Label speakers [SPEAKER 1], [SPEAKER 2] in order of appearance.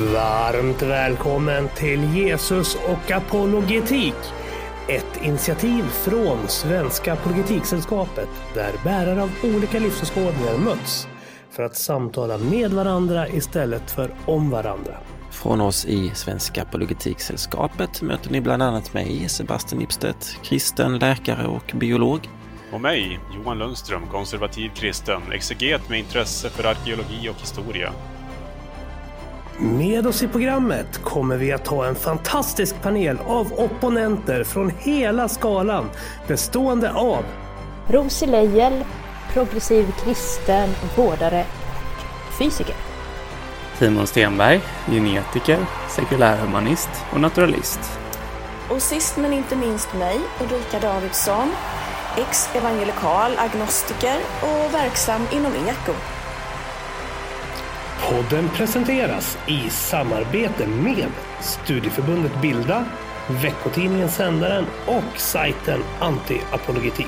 [SPEAKER 1] Varmt välkommen till Jesus och apologetik. Ett initiativ från Svenska Apologetiksällskapet där bärare av olika livsåskådningar möts för att samtala med varandra istället för om varandra.
[SPEAKER 2] Från oss i Svenska Apologetiksällskapet möter ni bland annat mig, Sebastian Ipstedt, kristen, läkare och biolog.
[SPEAKER 3] Och mig, Johan Lundström, konservativ kristen, exeget med intresse för arkeologi och historia.
[SPEAKER 1] Med oss i programmet kommer vi att ha en fantastisk panel av opponenter från hela skalan bestående av
[SPEAKER 4] Rosie Leijel, progressiv kristen, vårdare och fysiker.
[SPEAKER 5] Timon Stenberg, genetiker, sekulärhumanist och naturalist.
[SPEAKER 6] Och sist men inte minst mig, Ulrika Davidsson, ex-evangelikal agnostiker och verksam inom eko.
[SPEAKER 1] Podden presenteras i samarbete med Studieförbundet Bilda, veckotidningen Sändaren och sajten Antiapologetik.